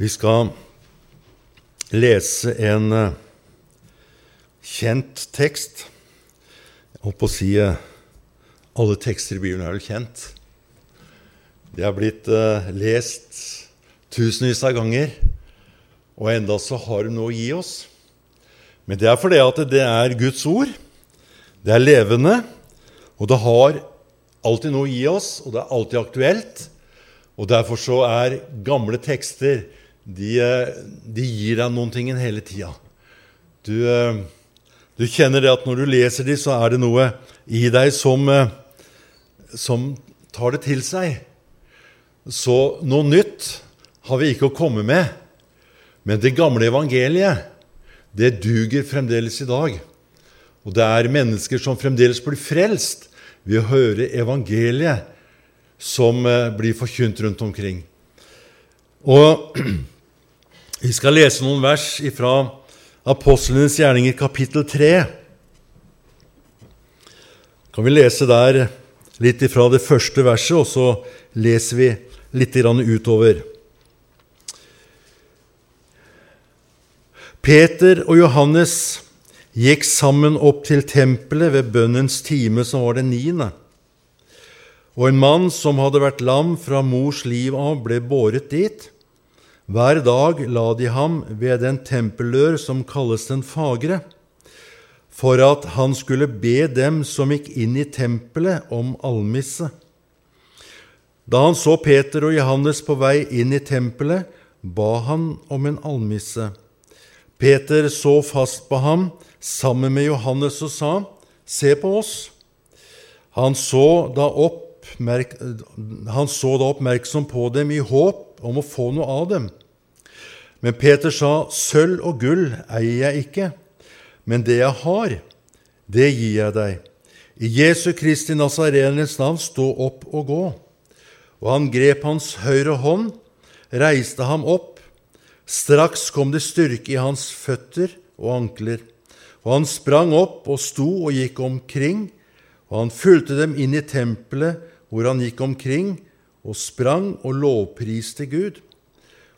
Vi skal lese en eh, kjent tekst. Jeg holdt på å si eh, alle tekster i Bibelen er vel kjent. De er blitt uh, lest tusenvis av ganger, og enda så har de noe å gi oss. Men det er fordi at det er Guds ord. Det er levende, og det har alltid noe å gi oss, og det er alltid aktuelt. Og Derfor så er gamle tekster de, eh, de gir deg noen ting hele tida. Du, eh, du, kjenner det at når du leser de, så er det noe i deg som, eh, som tar det til seg. Så noe nytt har vi ikke å komme med. Men det gamle evangeliet, det duger fremdeles i dag. Og det er mennesker som fremdeles blir frelst ved å høre evangeliet som blir forkynt rundt omkring. Og Vi skal lese noen vers fra Apostlenes gjerninger, kapittel 3. Kan vi lese der litt ifra det første verset, og så leser vi litt utover. Peter og Johannes gikk sammen opp til tempelet ved bønnens time, som var den niende. Og en mann som hadde vært lam fra mors liv av, ble båret dit. Hver dag la de ham ved den tempeldør som kalles Den fagre, for at han skulle be dem som gikk inn i tempelet, om almisse. Da han så Peter og Johannes på vei inn i tempelet, ba han om en almisse. Peter så fast på ham sammen med Johannes og sa, Se på oss. Han så da, oppmerk han så da oppmerksom på dem i håp om å få noe av dem. Men Peter sa, 'Sølv og gull eier jeg ikke, men det jeg har, det gir jeg deg.' I Jesu Kristi Nazarenes navn, stå opp og gå. Og han grep hans høyre hånd, reiste ham opp. Straks kom det styrke i hans føtter og ankler. Og han sprang opp og sto og gikk omkring, og han fulgte dem inn i tempelet, hvor han gikk omkring og sprang og lovpriste Gud.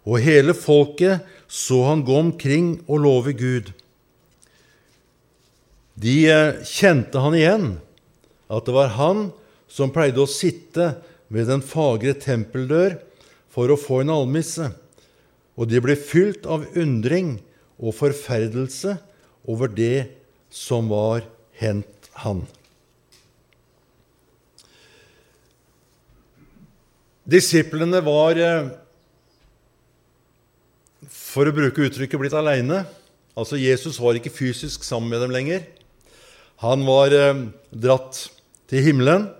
Og hele folket så han gå omkring og love Gud. De eh, kjente han igjen, at det var han som pleide å sitte ved den fagre tempeldør for å få en almisse, og de ble fylt av undring og forferdelse over det som var hendt han. Disiplene var eh, for å bruke uttrykket, blitt aleine. Altså, Jesus var ikke fysisk sammen med dem lenger. Han var eh, dratt til himmelen.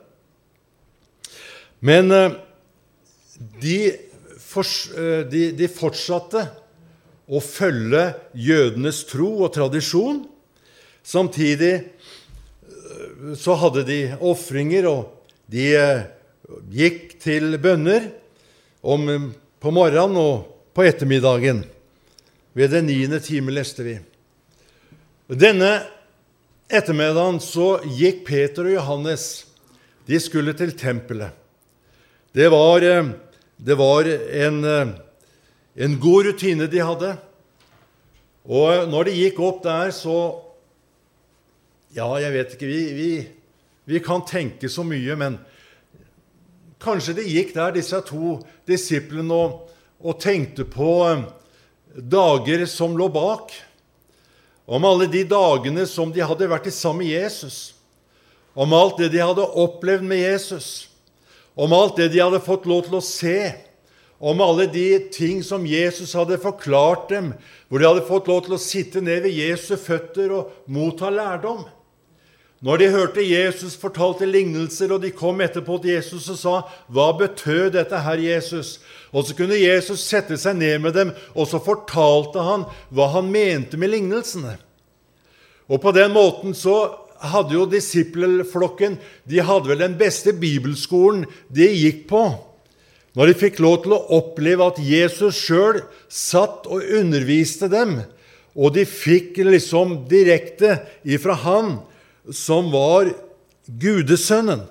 Men eh, de, fors, eh, de, de, fortsatte å følge jødenes tro og tradisjon. Samtidig eh, så hadde de ofringer, og de eh, gikk til bønner om, på morgenen og på ettermiddagen. Ved den niende time leste vi. Denne ettermiddagen så gikk Peter og Johannes De skulle til tempelet. Det var, eh, det var en, eh, en god rutine de hadde. Og når de gikk opp der, så Ja, jeg vet ikke vi, vi, vi kan tenke så mye, men kanskje de gikk der, disse to disiplene, og, og tenkte på eh, dager som lå bak, om alle de dagene som de hadde vært sammen med Jesus, om alt det de hadde opplevd med Jesus, om alt det de hadde fått lov til å se, om alle de ting som Jesus hadde forklart dem, hvor de hadde fått lov til å sitte ned ved Jesu føtter og motta lærdom. Når de hørte Jesus fortalte lignelser, og de kom etterpå til Jesus og sa, 'Hva betød dette her, Jesus?' Og så kunne Jesus sette seg ned med dem, og så fortalte han hva han mente med lignelsene. Og på den måten så hadde jo disippelflokken de hadde vel den beste bibelskolen de gikk på. Når de fikk lov til å oppleve at Jesus sjøl satt og underviste dem, og de fikk liksom direkte ifra Han som var Gudesønnen.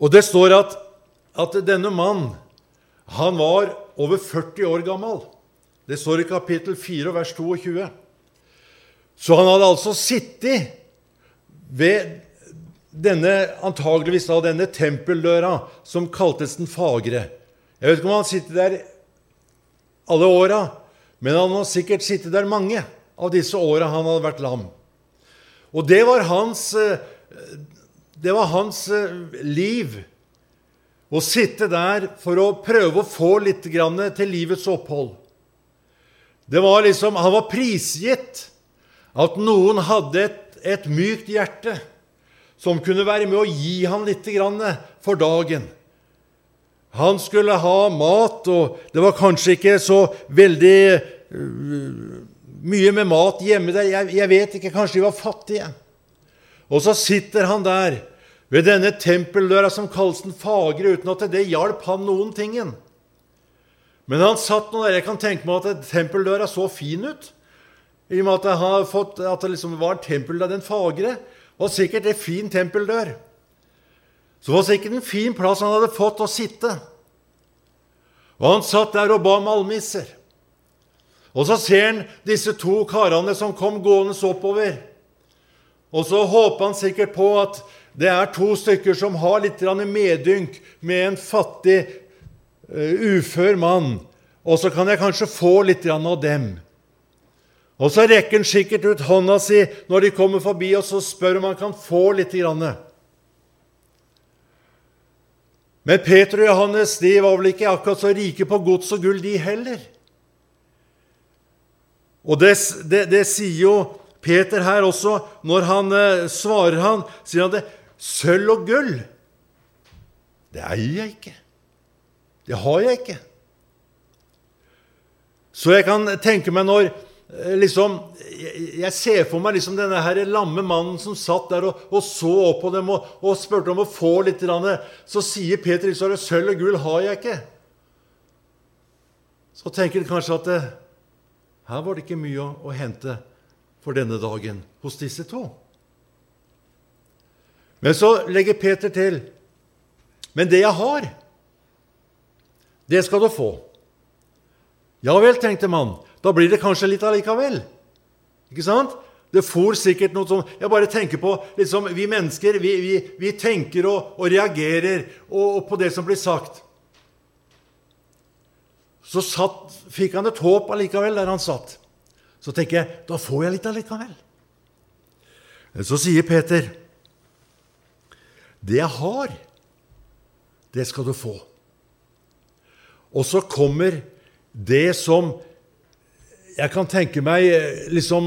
Og det står at, at denne mann Han var over 40 år gammel. Det står i kapittel 4, vers 22. Så han hadde altså sittet ved denne, antageligvis da, denne tempeldøra som kaltes Den fagre. Jeg vet ikke om han sitter der alle åra, men han har sikkert sittet der mange av disse åra han hadde vært lam. Og det var hans, eh, det var hans eh, liv å sitte der for å prøve å få litt til livets opphold. Det var liksom, Han var prisgitt at noen hadde et, et mykt hjerte som kunne være med å gi ham litt for dagen. Han skulle ha mat, og det var kanskje ikke så veldig uh, mye med mat hjemme der. Jeg, jeg vet ikke, kanskje de var fattige. Og så sitter han der ved denne tempeldøra som kalles Den fagre, uten at det hjalp han noen tingen. Men han satt nå der. Jeg kan tenke meg at tempeldøra så fin ut. I og med at, har fått, at det liksom var tempeldøra den fagre. Og sikkert en fin tempeldør. Så var sikkert en fin plass han hadde fått å sitte. Og han satt der og ba om almisser. Og så ser han disse to karene som kom gående oppover. Og så håper han sikkert på at det er to stykker som har litt medynk med en fattig, uh, ufør mann, og så kan jeg kanskje få litt av dem. Og så rekker han sikkert ut hånda si når de kommer forbi, og så spør om han kan få litt. Men Peter og Johannes de var vel ikke akkurat så rike på gods og gull, de heller. Og det, det, det sier jo Peter her også, når han eh, svarer han, sier han det Sølv og gull, det eier jeg ikke. Det har jeg ikke. Så jeg kan tenke meg når eh, liksom, Jeg ser for meg liksom denne her lamme mannen som satt der og, og så opp på dem og, og, spurte om å få litt. Så sier Peter liksom, sølv og gull har jeg ikke. Så tenker han kanskje at eh, her var det ikke mye å, å hente for denne dagen hos disse to. Men så legger Peter til Men det jeg har, det skal du få. Ja vel, tenkte man. Da blir det kanskje litt allikevel. Ikke sant? Det for sikkert noe sånn Jeg bare tenker på liksom, Vi mennesker vi, vi, vi tenker og, og reagerer og, og på det som blir sagt. Så satt, fikk han et håp allikevel der han satt. Så tenker jeg da får jeg litt allikevel. Så sier Peter det jeg har, det skal du få. Og så kommer det som jeg kan tenke meg liksom,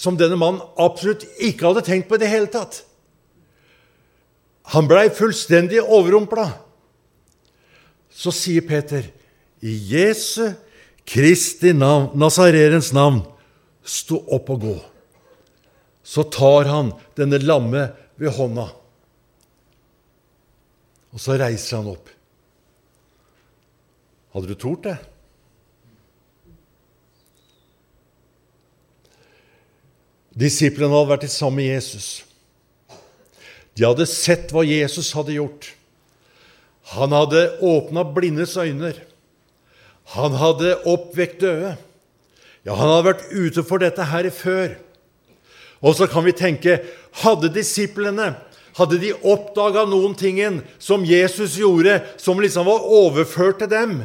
som denne mannen absolutt ikke hadde tenkt på i det hele tatt. Han blei fullstendig overrumpla. Så sier Peter, i Jesu Kristi navn, Nazarerens navn, stå opp og gå. Så tar han denne lamme ved hånda. Og så reiser han opp. Hadde du tort det? Disiplene hadde vært sammen med Jesus. De hadde sett hva Jesus hadde gjort. Han hadde åpna blindes øyne. Han hadde oppvekt døde. Ja, han hadde vært ute for dette her før. Og så kan vi tenke hadde disiplene hadde de oppdaga noen tingen som Jesus gjorde, som liksom var overført til dem?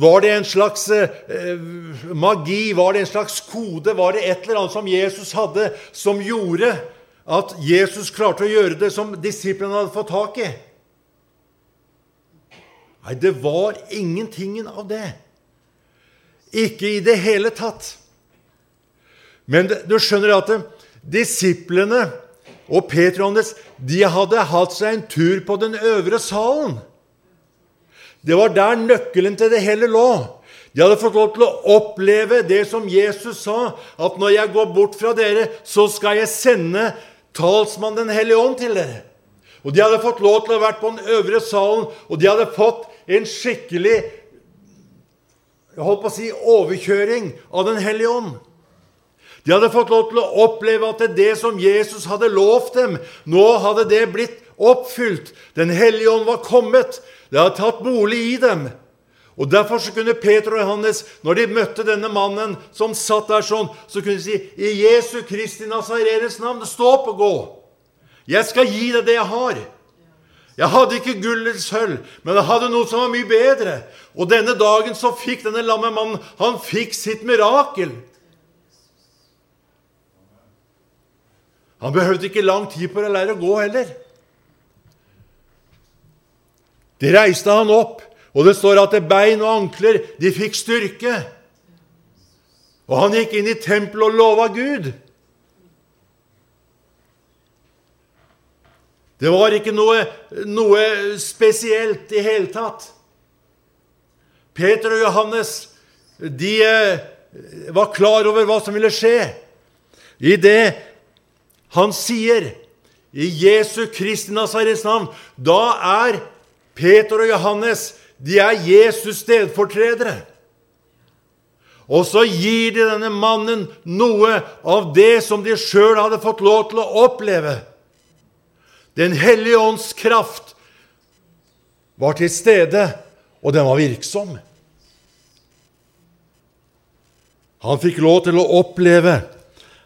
Var det en slags eh, magi? Var det en slags kode? Var det et eller annet som Jesus hadde, som gjorde at Jesus klarte å gjøre det som disiplene hadde fått tak i? Nei, det var ingenting av det. Ikke i det hele tatt. Men du skjønner at disiplene og Peter og Johannes de hadde hatt seg en tur på den øvre salen. Det var der nøkkelen til det hele lå. De hadde fått lov til å oppleve det som Jesus sa, at når jeg går bort fra dere, så skal jeg sende talsmann Den hellige ånd til dere. Og De hadde fått lov til å ha vært på den øvre salen, og de hadde fått en skikkelig jeg holdt på å si, overkjøring av Den hellige ånd. De hadde fått lov til å oppleve at det som Jesus hadde lovt dem, nå hadde det blitt oppfylt. Den hellige ånd var kommet. Det hadde tatt bolig i dem. Og Derfor så kunne Peter og Johannes, når de møtte denne mannen som satt der sånn, så kunne de si i Jesu Kristi Nazareres navn, stå opp og gå. Jeg skal gi deg det jeg har. Jeg hadde ikke gull eller sølv, men jeg hadde noe som var mye bedre. Og denne dagen så fikk denne lamme mannen han fikk sitt mirakel. Han behøvde ikke lang tid på å lære å gå heller. De reiste han opp, og det står at det bein og ankler de fikk styrke. Og han gikk inn i tempelet og lova Gud. Det var ikke noe, noe spesielt i hele tatt. Peter og Johannes de eh, var klar over hva som ville skje. I det han sier i Jesu Kristi Nazarets navn, da er Peter og Johannes de er Jesus' stedfortredere. Og så gir de denne mannen noe av det som de sjøl hadde fått lov til å oppleve. Den hellige ånds kraft var til stede, og den var virksom. Han fikk lov til å oppleve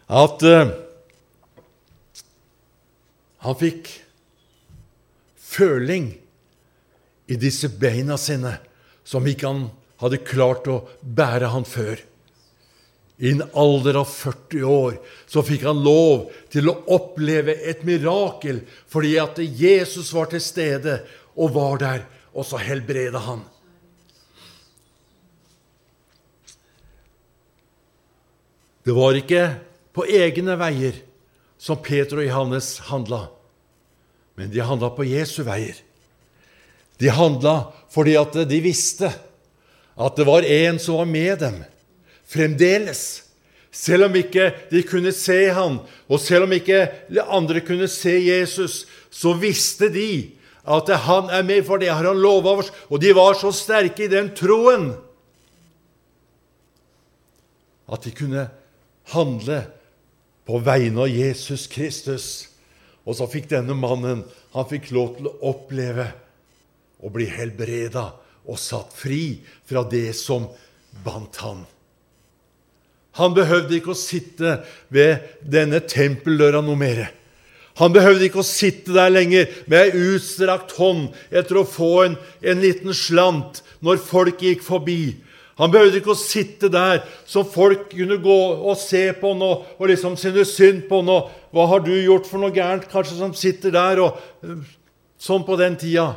at uh, han fikk føling i disse beina sine som ikke han hadde klart å bære han før. I en alder av 40 år så fikk han lov til å oppleve et mirakel fordi at Jesus var til stede og var der, og så helbreda han. Det var ikke på egne veier som Peter og Johannes handla, men de handla på Jesu veier. De handla fordi at de visste at det var en som var med dem fremdeles. Selv om ikke de kunne se han, og selv om ikke andre kunne se Jesus, så visste de at han er med, for det har han lova oss. Og de var så sterke i den troen at de kunne handle på vegne av Jesus Kristus. Og så fikk denne mannen han fikk lov til å oppleve å bli helbreda og satt fri fra det som bandt han. Han behøvde ikke å sitte ved denne tempeldøra noe mer. Han behøvde ikke å sitte der lenger med ei utstrakt hånd etter å få en, en liten slant når folk gikk forbi. Han behøvde ikke å sitte der så folk kunne gå og se på han og, liksom synes synd på han. Og, 'Hva har du gjort for noe gærent?' Kanskje som sitter der og sånn på den tida.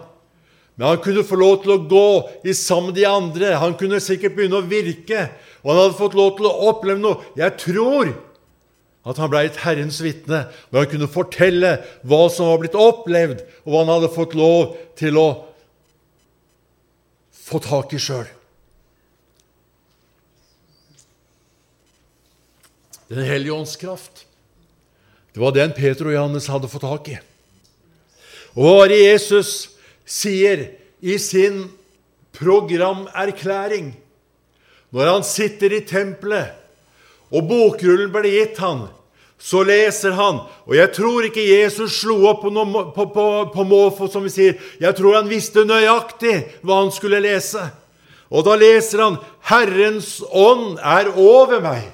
Men han kunne få lov til å gå i sammen med de andre. Han kunne sikkert begynne å virke. Og han hadde fått lov til å oppleve noe. Jeg tror at han ble et Herrens vitne når han kunne fortelle hva som var blitt opplevd, og hva han hadde fått lov til å få tak i sjøl. Den hellige ånds kraft. Det var den Peter og Johannes hadde fått tak i. Og hva var det Jesus sier i sin programerklæring? Når han sitter i tempelet, og bokrullen ble gitt han, så leser han. Og jeg tror ikke Jesus slo opp på, noe, på, på, på måfå, som vi sier. Jeg tror han visste nøyaktig hva han skulle lese. Og da leser han 'Herrens ånd er over meg',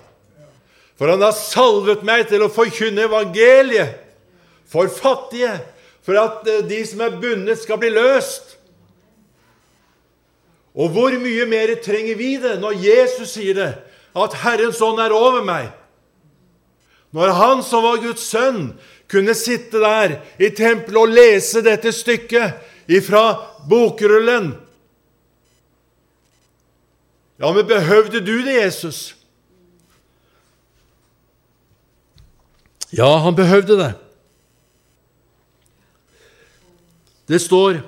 for han har salvet meg til å forkynne evangeliet for fattige, for at eh, de som er bundet, skal bli løst. Og hvor mye mer trenger vi det når Jesus sier det, at Herrens ånd er over meg? Når han som var Guds sønn, kunne sitte der i tempelet og lese dette stykket ifra bokrullen Ja, men behøvde du det, Jesus? Ja, han behøvde det. Det står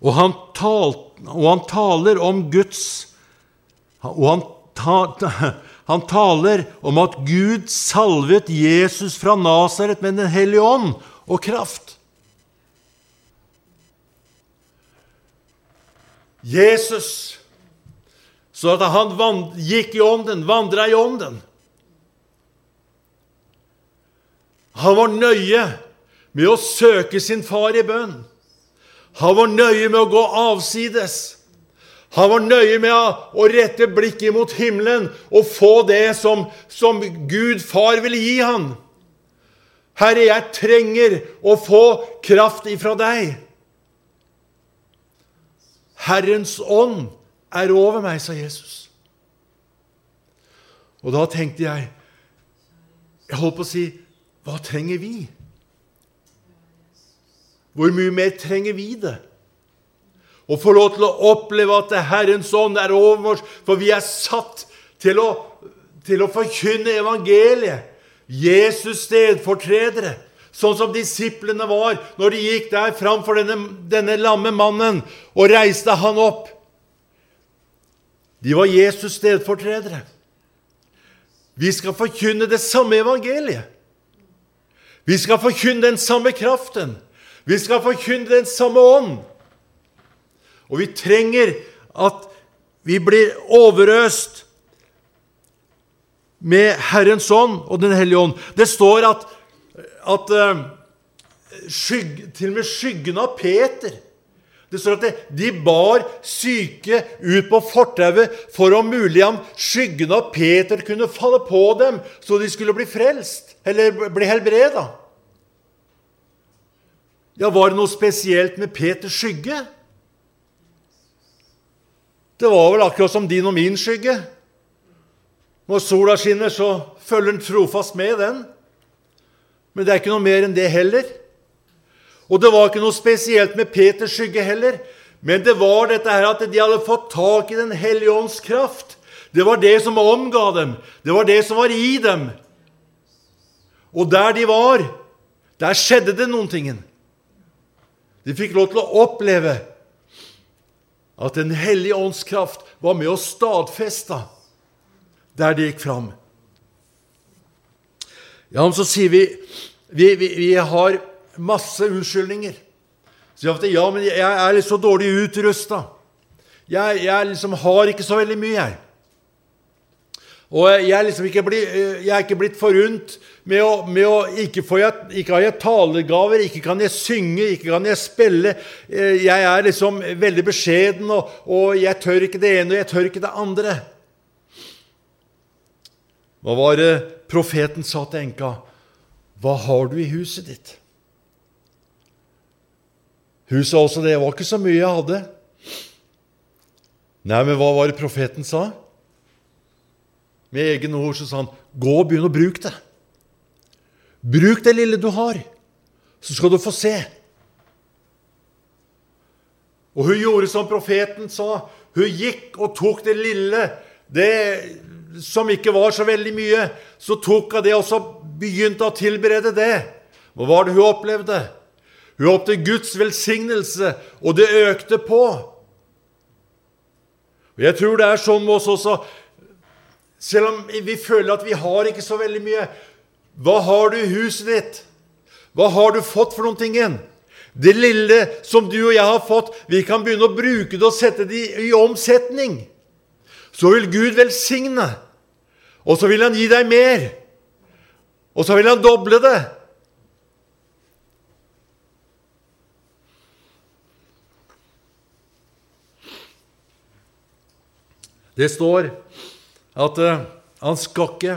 Og han talte og han taler om Guds Og han, ta, han taler om at Gud salvet Jesus fra Nasaret med Den hellige ånd og kraft. Jesus, så at han gikk i ånden, vandra i ånden. Han var nøye med å søke sin far i bønn. Han var nøye med å gå avsides. Han var nøye med å rette blikket mot himmelen og få det som, som Gud far ville gi han. Herre, jeg trenger å få kraft ifra deg. Herrens ånd er over meg, sa Jesus. Og da tenkte jeg Jeg holdt på å si Hva trenger vi? Hvor mye mer trenger vi det? Å få lov til å oppleve at det Herrens ånd er over oss, for vi er satt til å, til å forkynne evangeliet. Jesus stedfortredere, sånn som disiplene var når de gikk der framfor denne, denne lamme mannen og reiste han opp. De var Jesus stedfortredere. Vi skal forkynne det samme evangeliet. Vi skal forkynne den samme kraften. Vi skal forkynne den samme ånd. Og vi trenger at vi blir overøst med Herrens ånd og Den hellige ånd. Det står at, at uh, skygg, til og med skyggen av Peter det står at de bar syke ut på fortauet for om mulig om skyggen av Peter kunne falle på dem, så de skulle bli frelst eller bli helbreda. Ja, var det noe spesielt med Peters skygge? Det var vel akkurat som din og min skygge. Når sola skinner, så følger den trofast med, den. Men det er ikke noe mer enn det heller. Og det var ikke noe spesielt med Peters skygge heller. Men det var dette her at de hadde fått tak i Den hellige ånds kraft. Det var det som omga dem. Det var det som var i dem. Og der de var, der skjedde det noen ting. De fikk lov til å oppleve at Den hellige ånds kraft var med og stadfesta der de gikk fram. Ja, men så sier vi vi, vi, vi har masse unnskyldninger. Så jeg, ja, men jeg er litt så dårlig utrusta. Jeg, jeg liksom har ikke så veldig mye, jeg. Og jeg er liksom ikke, blitt, jeg er ikke blitt forunt med å, med å ikke, jeg, ikke har jeg talegaver, ikke kan jeg synge, ikke kan jeg spille. Eh, jeg er liksom veldig beskjeden, og, og jeg tør ikke det ene, og jeg tør ikke det andre. Hva var det profeten sa til enka? Hva har du i huset ditt? Sa også. Det var ikke så mye jeg hadde. Nei, men hva var det profeten sa? Med egne ord så sa han, 'Gå og begynn å bruke det'. Bruk det lille du har, så skal du få se. Og hun gjorde som profeten sa. Hun gikk og tok det lille, det som ikke var så veldig mye. Så tok hun det og så begynte å tilberede det. Hva var det hun opplevde? Hun opplevde Guds velsignelse, og det økte på. Og Jeg tror det er sånn med oss også. Selv om vi føler at vi har ikke så veldig mye. Hva har du i huset ditt? Hva har du fått for noen ting? Det lille som du og jeg har fått, vi kan begynne å bruke det og sette det i omsetning. Så vil Gud velsigne, og så vil Han gi deg mer. Og så vil Han doble det. Det står at uh, han skal ikke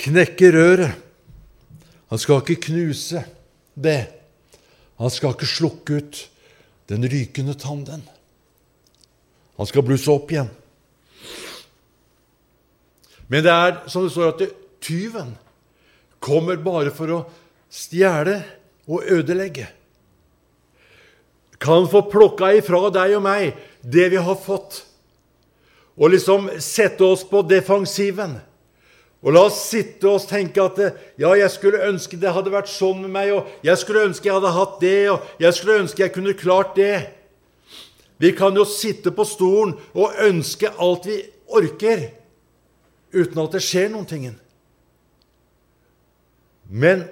knekke røret. Han skal ikke knuse det. Han skal ikke slukke ut den rykende tanden. Han skal blusse opp igjen. Men det er som det står, at tyven kommer bare for å stjele og ødelegge. Kan få plukka ifra deg og meg det vi har fått, og liksom sette oss på defensiven. Og la oss sitte og tenke at ja, jeg skulle ønske det hadde vært sånn med meg, og jeg skulle ønske jeg hadde hatt det, og jeg skulle ønske jeg kunne klart det. Vi kan jo sitte på stolen og ønske alt vi orker, uten at det skjer noen ting. Men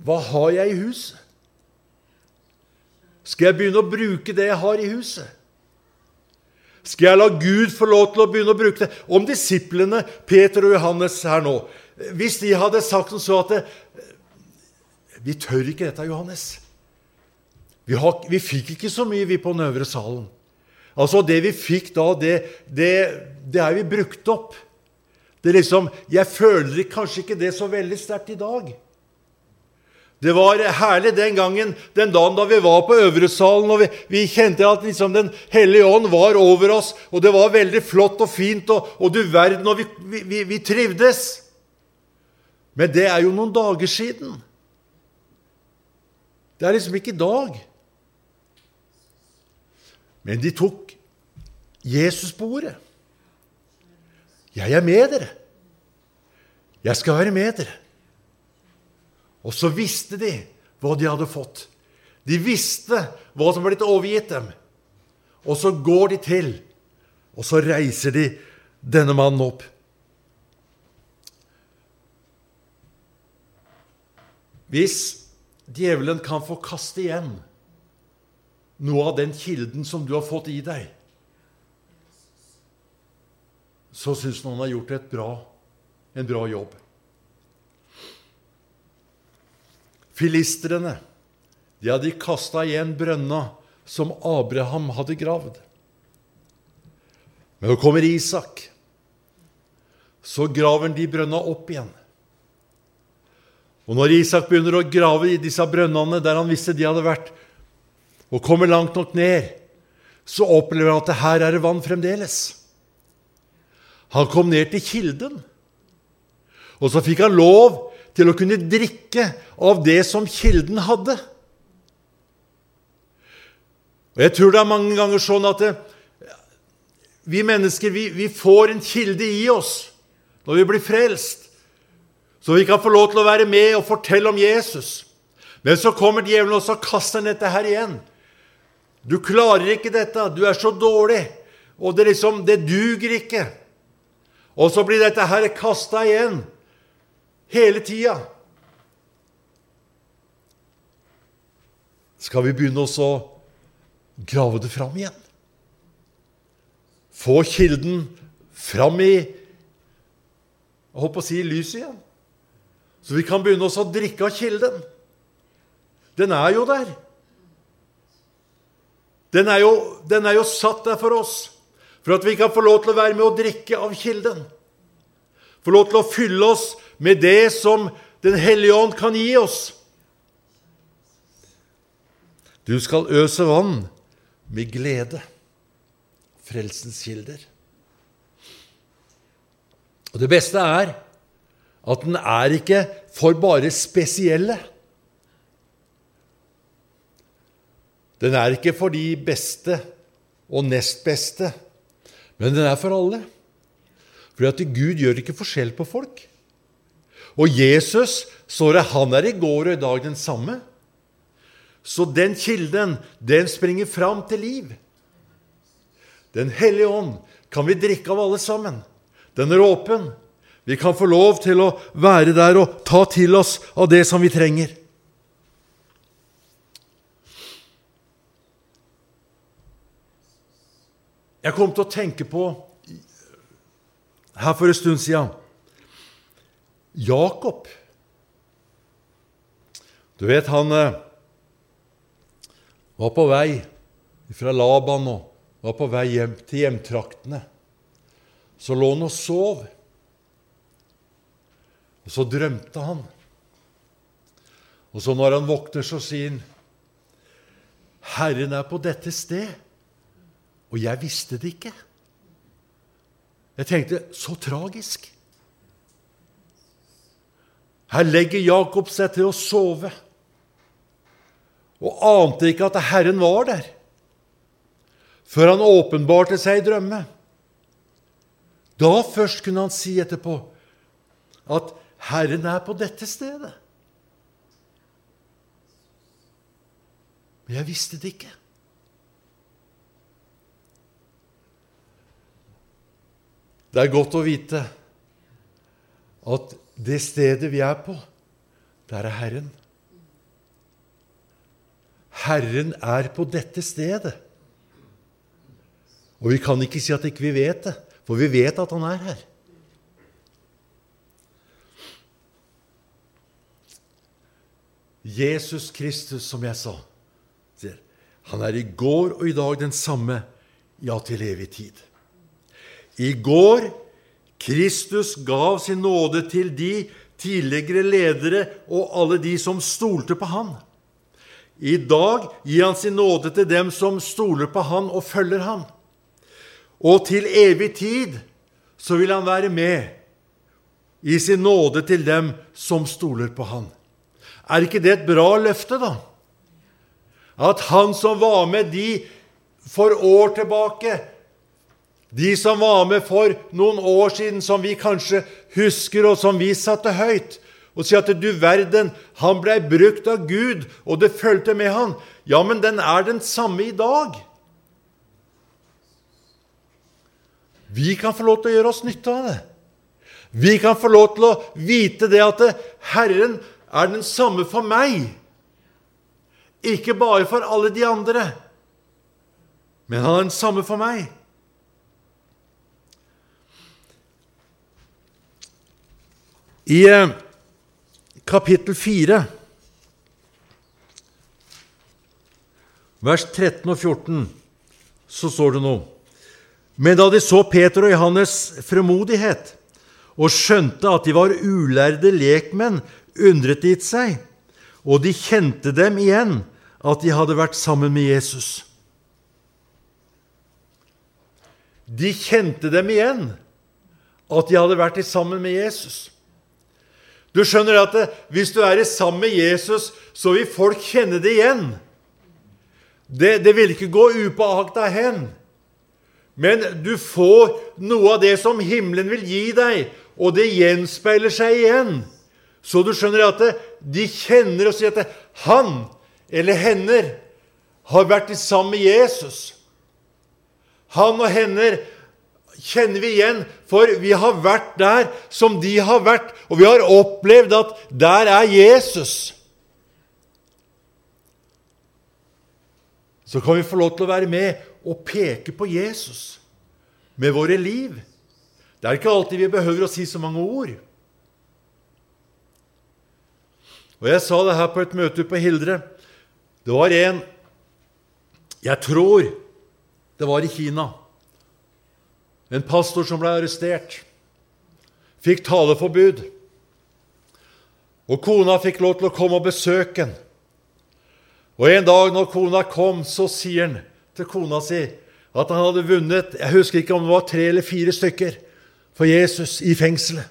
hva har jeg i huset? Skal jeg begynne å bruke det jeg har i huset? Skal jeg la Gud få lov til å begynne å bruke det? Om disiplene Peter og Johannes her nå Hvis de hadde sagt som så at det, Vi tør ikke dette, Johannes. Vi, har, vi fikk ikke så mye, vi, på den øvre salen. Altså, det vi fikk da, det, det, det er vi brukt opp. Det er liksom, Jeg føler kanskje ikke det så veldig sterkt i dag. Det var herlig den gangen, den dagen da vi var på Øvresalen, og vi, vi kjente at liksom Den hellige ånd var over oss, og det var veldig flott og fint, og, og du verden, og vi, vi, vi trivdes. Men det er jo noen dager siden. Det er liksom ikke i dag. Men de tok Jesus på ordet. 'Jeg er med dere. Jeg skal være med dere.' Og så visste de hva de hadde fått. De visste hva som var blitt overgitt dem. Og så går de til, og så reiser de denne mannen opp. Hvis djevelen kan få kaste igjen noe av den kilden som du har fått i deg, så syns han han har gjort bra, en bra jobb. Filistrene de hadde kasta igjen brønna som Abraham hadde gravd. Men nå kommer Isak. Så graver han de brønna opp igjen. Og når Isak begynner å grave i disse brønnene der han visste de hadde vært, og kommer langt nok ned, så opplever han at her er det vann fremdeles. Han kom ned til kilden, og så fikk han lov til å kunne drikke av det som kilden hadde. Og Jeg tror det er mange ganger sånn at det, vi mennesker vi, vi får en kilde i oss når vi blir frelst, så vi kan få lov til å være med og fortelle om Jesus. Men så kommer djevelen og så kaster han dette her igjen. Du klarer ikke dette. Du er så dårlig. Og det liksom, det duger ikke. Og så blir dette her kasta igjen hele tida. Skal vi begynne å grave det fram igjen? Få kilden fram i jeg holdt på å si lyset igjen. Så vi kan begynne å drikke av kilden. Den er jo der. Den er, jo, den er jo satt der for oss, for at vi kan få lov til å være med å drikke av kilden. Få lov til å fylle oss med det som Den hellige ånd kan gi oss. Du skal øse vann med glede. Frelsens kilder. Og det beste er at den er ikke for bare spesielle. Den er ikke for de beste og nest beste, men den er for alle. Fordi at Gud gjør ikke forskjell på folk. Og Jesus står det, han er i går og i dag den samme. Så den kilden, den springer fram til liv. Den hellige ånd kan vi drikke av alle sammen. Den er åpen. Vi kan få lov til å være der og ta til oss av det som vi trenger. Jeg kom til å tenke på her for en stund siden Jakob. Du vet, han eh, var på vei fra Laban og var på vei hjem til hjemtraktene. Så lå han og sov. Og så drømte han. Og så når han våkner, så sier han, 'Herren er på dette sted', og jeg visste det ikke. Jeg tenkte så tragisk. Her legger Jakob seg til å sove og ante ikke at Herren var der, før han åpenbarte seg i drømme. Da først kunne han si etterpå at Herren er på dette stedet. Men jeg visste det ikke. Det er godt å vite at det stedet vi er på, der er Herren. Herren er på dette stedet. Og vi kan ikke si at ikke vi vet det, for vi vet at han er her. Jesus Kristus, som jeg sa, sier Han er i går og i dag den samme, ja, til evig tid. I går Kristus gav sin nåde til de tidligere ledere og alle de som stolte på Han. I dag gir Han sin nåde til dem som stoler på Han og følger Han. Og til evig tid så vil Han være med i sin nåde til dem som stoler på Han. Er ikke det et bra løfte, da? At Han som var med de for år tilbake, de som var med for noen år siden, som vi kanskje husker, og som vi satte høyt, og sier at du verden, han blei brukt av Gud, og det fulgte med han. Ja, men den er den samme i dag. Vi kan få lov til å gjøre oss nytte av det. Vi kan få lov til å vite det at Herren er den samme for meg. Ikke bare for alle de andre, men han er den samme for meg. I eh, kapittel 4, vers 13 og 14, så står det noe. Men da de så Peter og Johannes' fremodighet og skjønte at de var ulærde lekmenn, undret de seg, og de kjente dem igjen, at de hadde vært sammen med Jesus. De kjente dem igjen, at de hadde vært sammen med Jesus. Du skjønner at det, hvis du er sammen med Jesus, så vil folk kjenne det igjen. Det, det vil ikke gå upåakta hen. Men du får noe av det som himmelen vil gi deg, og det gjenspeiler seg igjen. Så du skjønner at det, de kjenner og sier at han eller henne har vært sammen med Jesus. Han og henne kjenner vi igjen, for vi har vært der som de har vært, og vi har opplevd at der er Jesus. Så kan vi få lov til å være med og peke på Jesus med våre liv. Det er ikke alltid vi behøver å si så mange ord. Og Jeg sa det her på et møte på Hildre. Det var en Jeg tror det var i Kina. En pastor som ble arrestert, fikk taleforbud. Og kona fikk lov til å komme og besøke ham. Og en dag når kona kom, så sier han til kona si at han hadde vunnet Jeg husker ikke om det var tre eller fire stykker for Jesus i fengselet.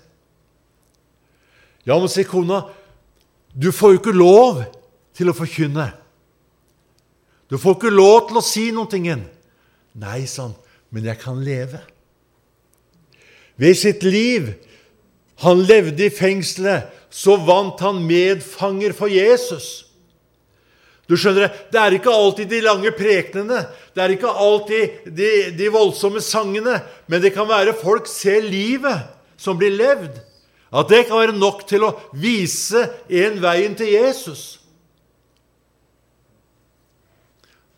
Ja, men sier kona, du får jo ikke lov til å forkynne. Du får ikke lov til å si noe. Nei, sa han, men jeg kan leve ved sitt liv han levde i fengselet, så vant han medfanger for Jesus. Du skjønner Det er ikke alltid de lange prekenene, det er ikke alltid de, de voldsomme sangene, men det kan være folk ser livet som blir levd. At det kan være nok til å vise en veien til Jesus.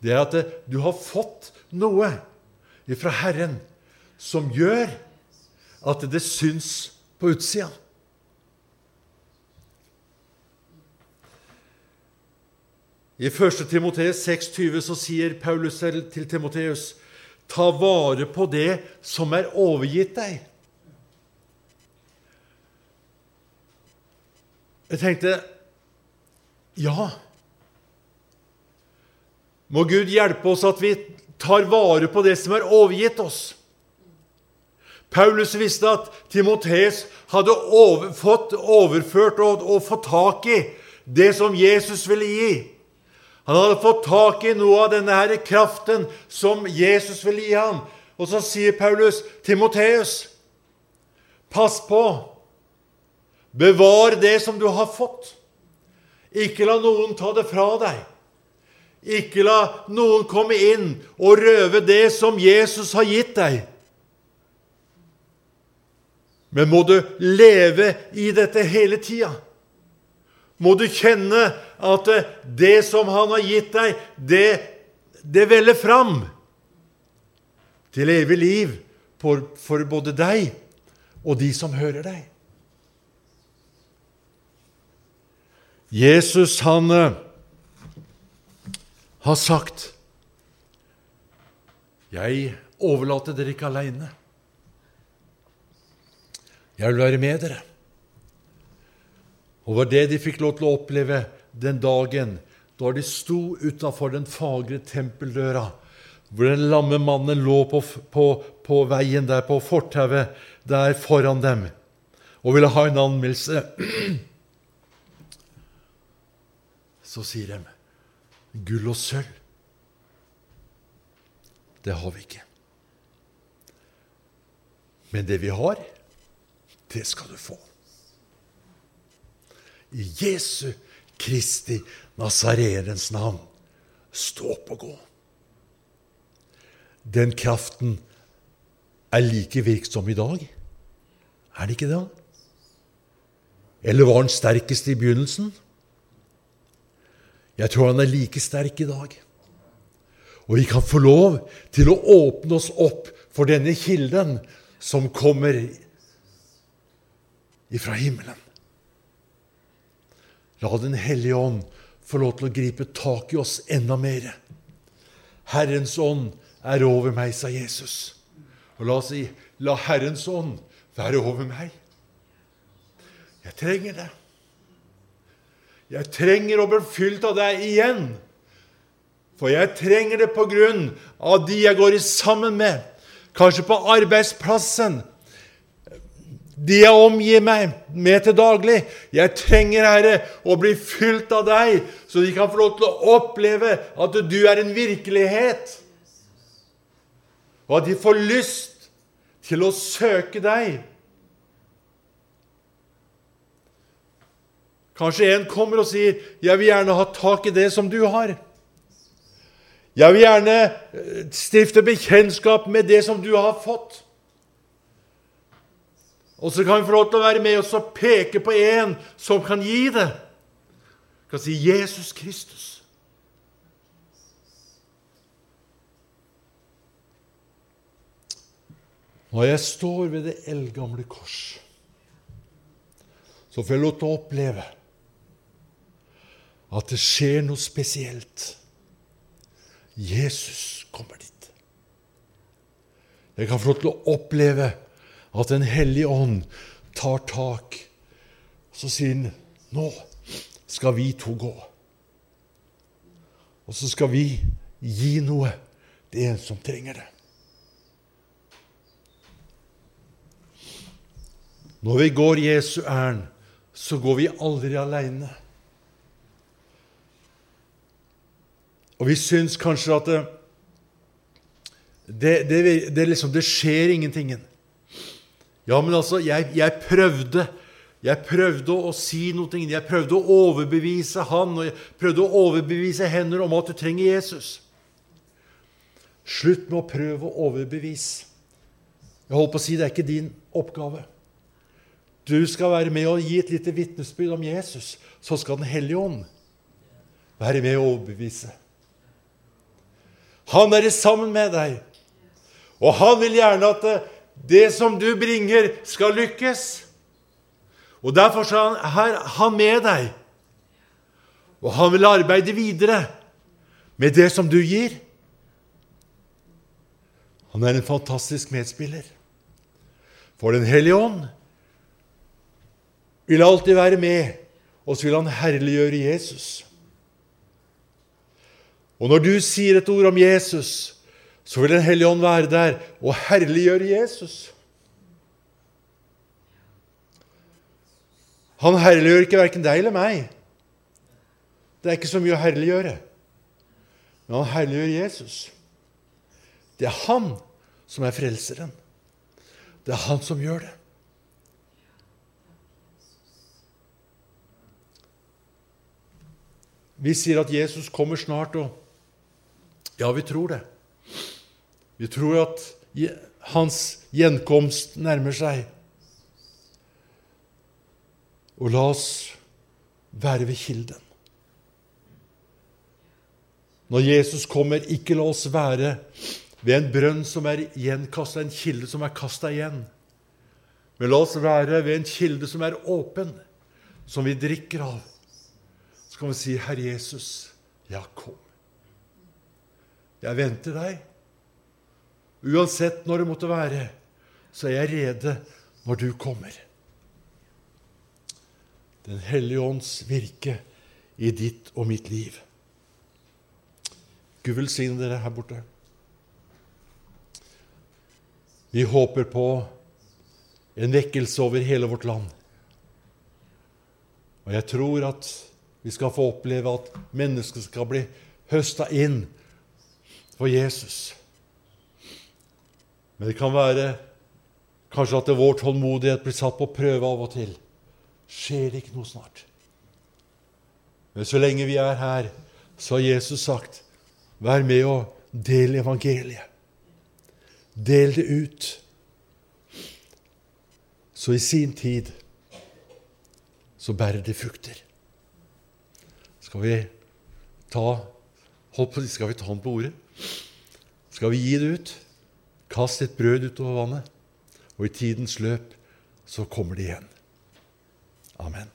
Det at du har fått noe fra Herren som gjør at det syns på utsida. I 1. Timoteus 6,20 så sier Paulus til Timoteus.: Ta vare på det som er overgitt deg. Jeg tenkte ja. Må Gud hjelpe oss at vi tar vare på det som er overgitt oss. Paulus visste at Timotes hadde over, fått overført og, og fått tak i det som Jesus ville gi. Han hadde fått tak i noe av denne her kraften som Jesus ville gi ham. Og så sier Paulus, 'Timoteus, pass på. Bevar det som du har fått. Ikke la noen ta det fra deg. Ikke la noen komme inn og røve det som Jesus har gitt deg.' Men må du leve i dette hele tida? Må du kjenne at det som Han har gitt deg, det, det veller fram til evig liv for, for både deg og de som hører deg. Jesus, han uh, har sagt Jeg overlater dere ikke aleine. Jeg vil være med dere. Og var det de fikk lov til å oppleve den dagen da de sto utafor den fagre tempeldøra, hvor den lamme mannen lå på, på, på veien der, på fortauet der foran dem, og ville ha en anmeldelse. Så sier de gull og sølv. Det har vi ikke. Men det vi har, det skal du få. I Jesu Kristi Nasareens navn, stå opp og gå. Den kraften er like virksom i dag. Er det ikke det? Eller var den sterkest i begynnelsen? Jeg tror han er like sterk i dag. Og vi kan få lov til å åpne oss opp for denne kilden som kommer ifra himmelen. La Den hellige ånd få lov til å gripe tak i oss enda mer. Herrens ånd er over meg, sa Jesus. Og la oss si, la Herrens ånd være over meg. Jeg trenger det. Jeg trenger å bli fylt av deg igjen. For jeg trenger det på grunn av de jeg går sammen med, kanskje på arbeidsplassen, de jeg omgir meg med til daglig. Jeg trenger, Herre, å bli fylt av deg, så de kan få lov til å oppleve at du er en virkelighet. Og at de får lyst til å søke deg. Kanskje en kommer og sier, 'Jeg vil gjerne ha tak i det som du har'. Jeg vil gjerne eh, stifte bekjentskap med det som du har fått. Og så kan vi få lov til å være med oss og peke på en som kan gi det. Vi kan si Jesus Kristus. Når jeg står ved det eldgamle kors, så får jeg lov til å oppleve at det skjer noe spesielt. Jesus kommer dit. Jeg kan få lov til å oppleve at Den hellige ånd tar tak. Så sier han nå skal vi to gå. Og så skal vi gi noe til en som trenger det. Når vi går Jesu ærend, så går vi aldri aleine. Og vi syns kanskje at det, det, det, det, liksom, skjer ingentingen. Ja, men altså, jeg, jeg, prøvde. Jeg prøvde å si noe. Jeg prøvde å overbevise han, og jeg prøvde å overbevise henne om at du trenger Jesus. Slutt med å prøve å overbevise. Jeg holdt på å si det er ikke din oppgave. Du skal være med og gi et lite vitnesbyrd om Jesus. Så skal Den hellige ånd være med og overbevise. Han er sammen med deg, og han vil gjerne at det som du bringer, skal lykkes. Og Derfor er han med deg, og han vil arbeide videre med det som du gir. Han er en fantastisk medspiller. For Den hellige ånd vil alltid være med, og så vil han herliggjøre Jesus. Og når du sier et ord om Jesus, så vil Den hellige ånd være der og herliggjøre Jesus. Han herliggjør ikke verken deg eller meg. Det er ikke så mye å herliggjøre. Men han herliggjør Jesus. Det er han som er frelseren. Det er han som gjør det. Vi sier at Jesus kommer snart, og ja, vi tror det. Vi tror at hans gjenkomst nærmer seg. Og la oss være ved kilden. Når Jesus kommer, ikke la oss være ved en brønn som er gjenkasta, en kilde som er kasta igjen. Men la oss være ved en kilde som er åpen, som vi drikker av. Så kan vi si, 'Herre Jesus, ja, kom. Jeg venter deg.' Uansett når det måtte være, så er jeg rede når du kommer. Den hellige ånds virke i ditt og mitt liv. Gud velsigne dere her borte. Vi håper på en vekkelse over hele vårt land. Og jeg tror at vi skal få oppleve at mennesker skal bli høsta inn for Jesus. Men det kan være kanskje at vår tålmodighet blir satt på prøve av og til. Skjer det ikke noe snart? Men så lenge vi er her, så har Jesus sagt, vær med og del evangeliet. Del det ut. Så i sin tid så bærer det frukter. Skal vi ta skal vi ta den på ordet? Skal vi gi det ut? Kast et brød utover vannet, og i tidens løp så kommer det igjen. Amen.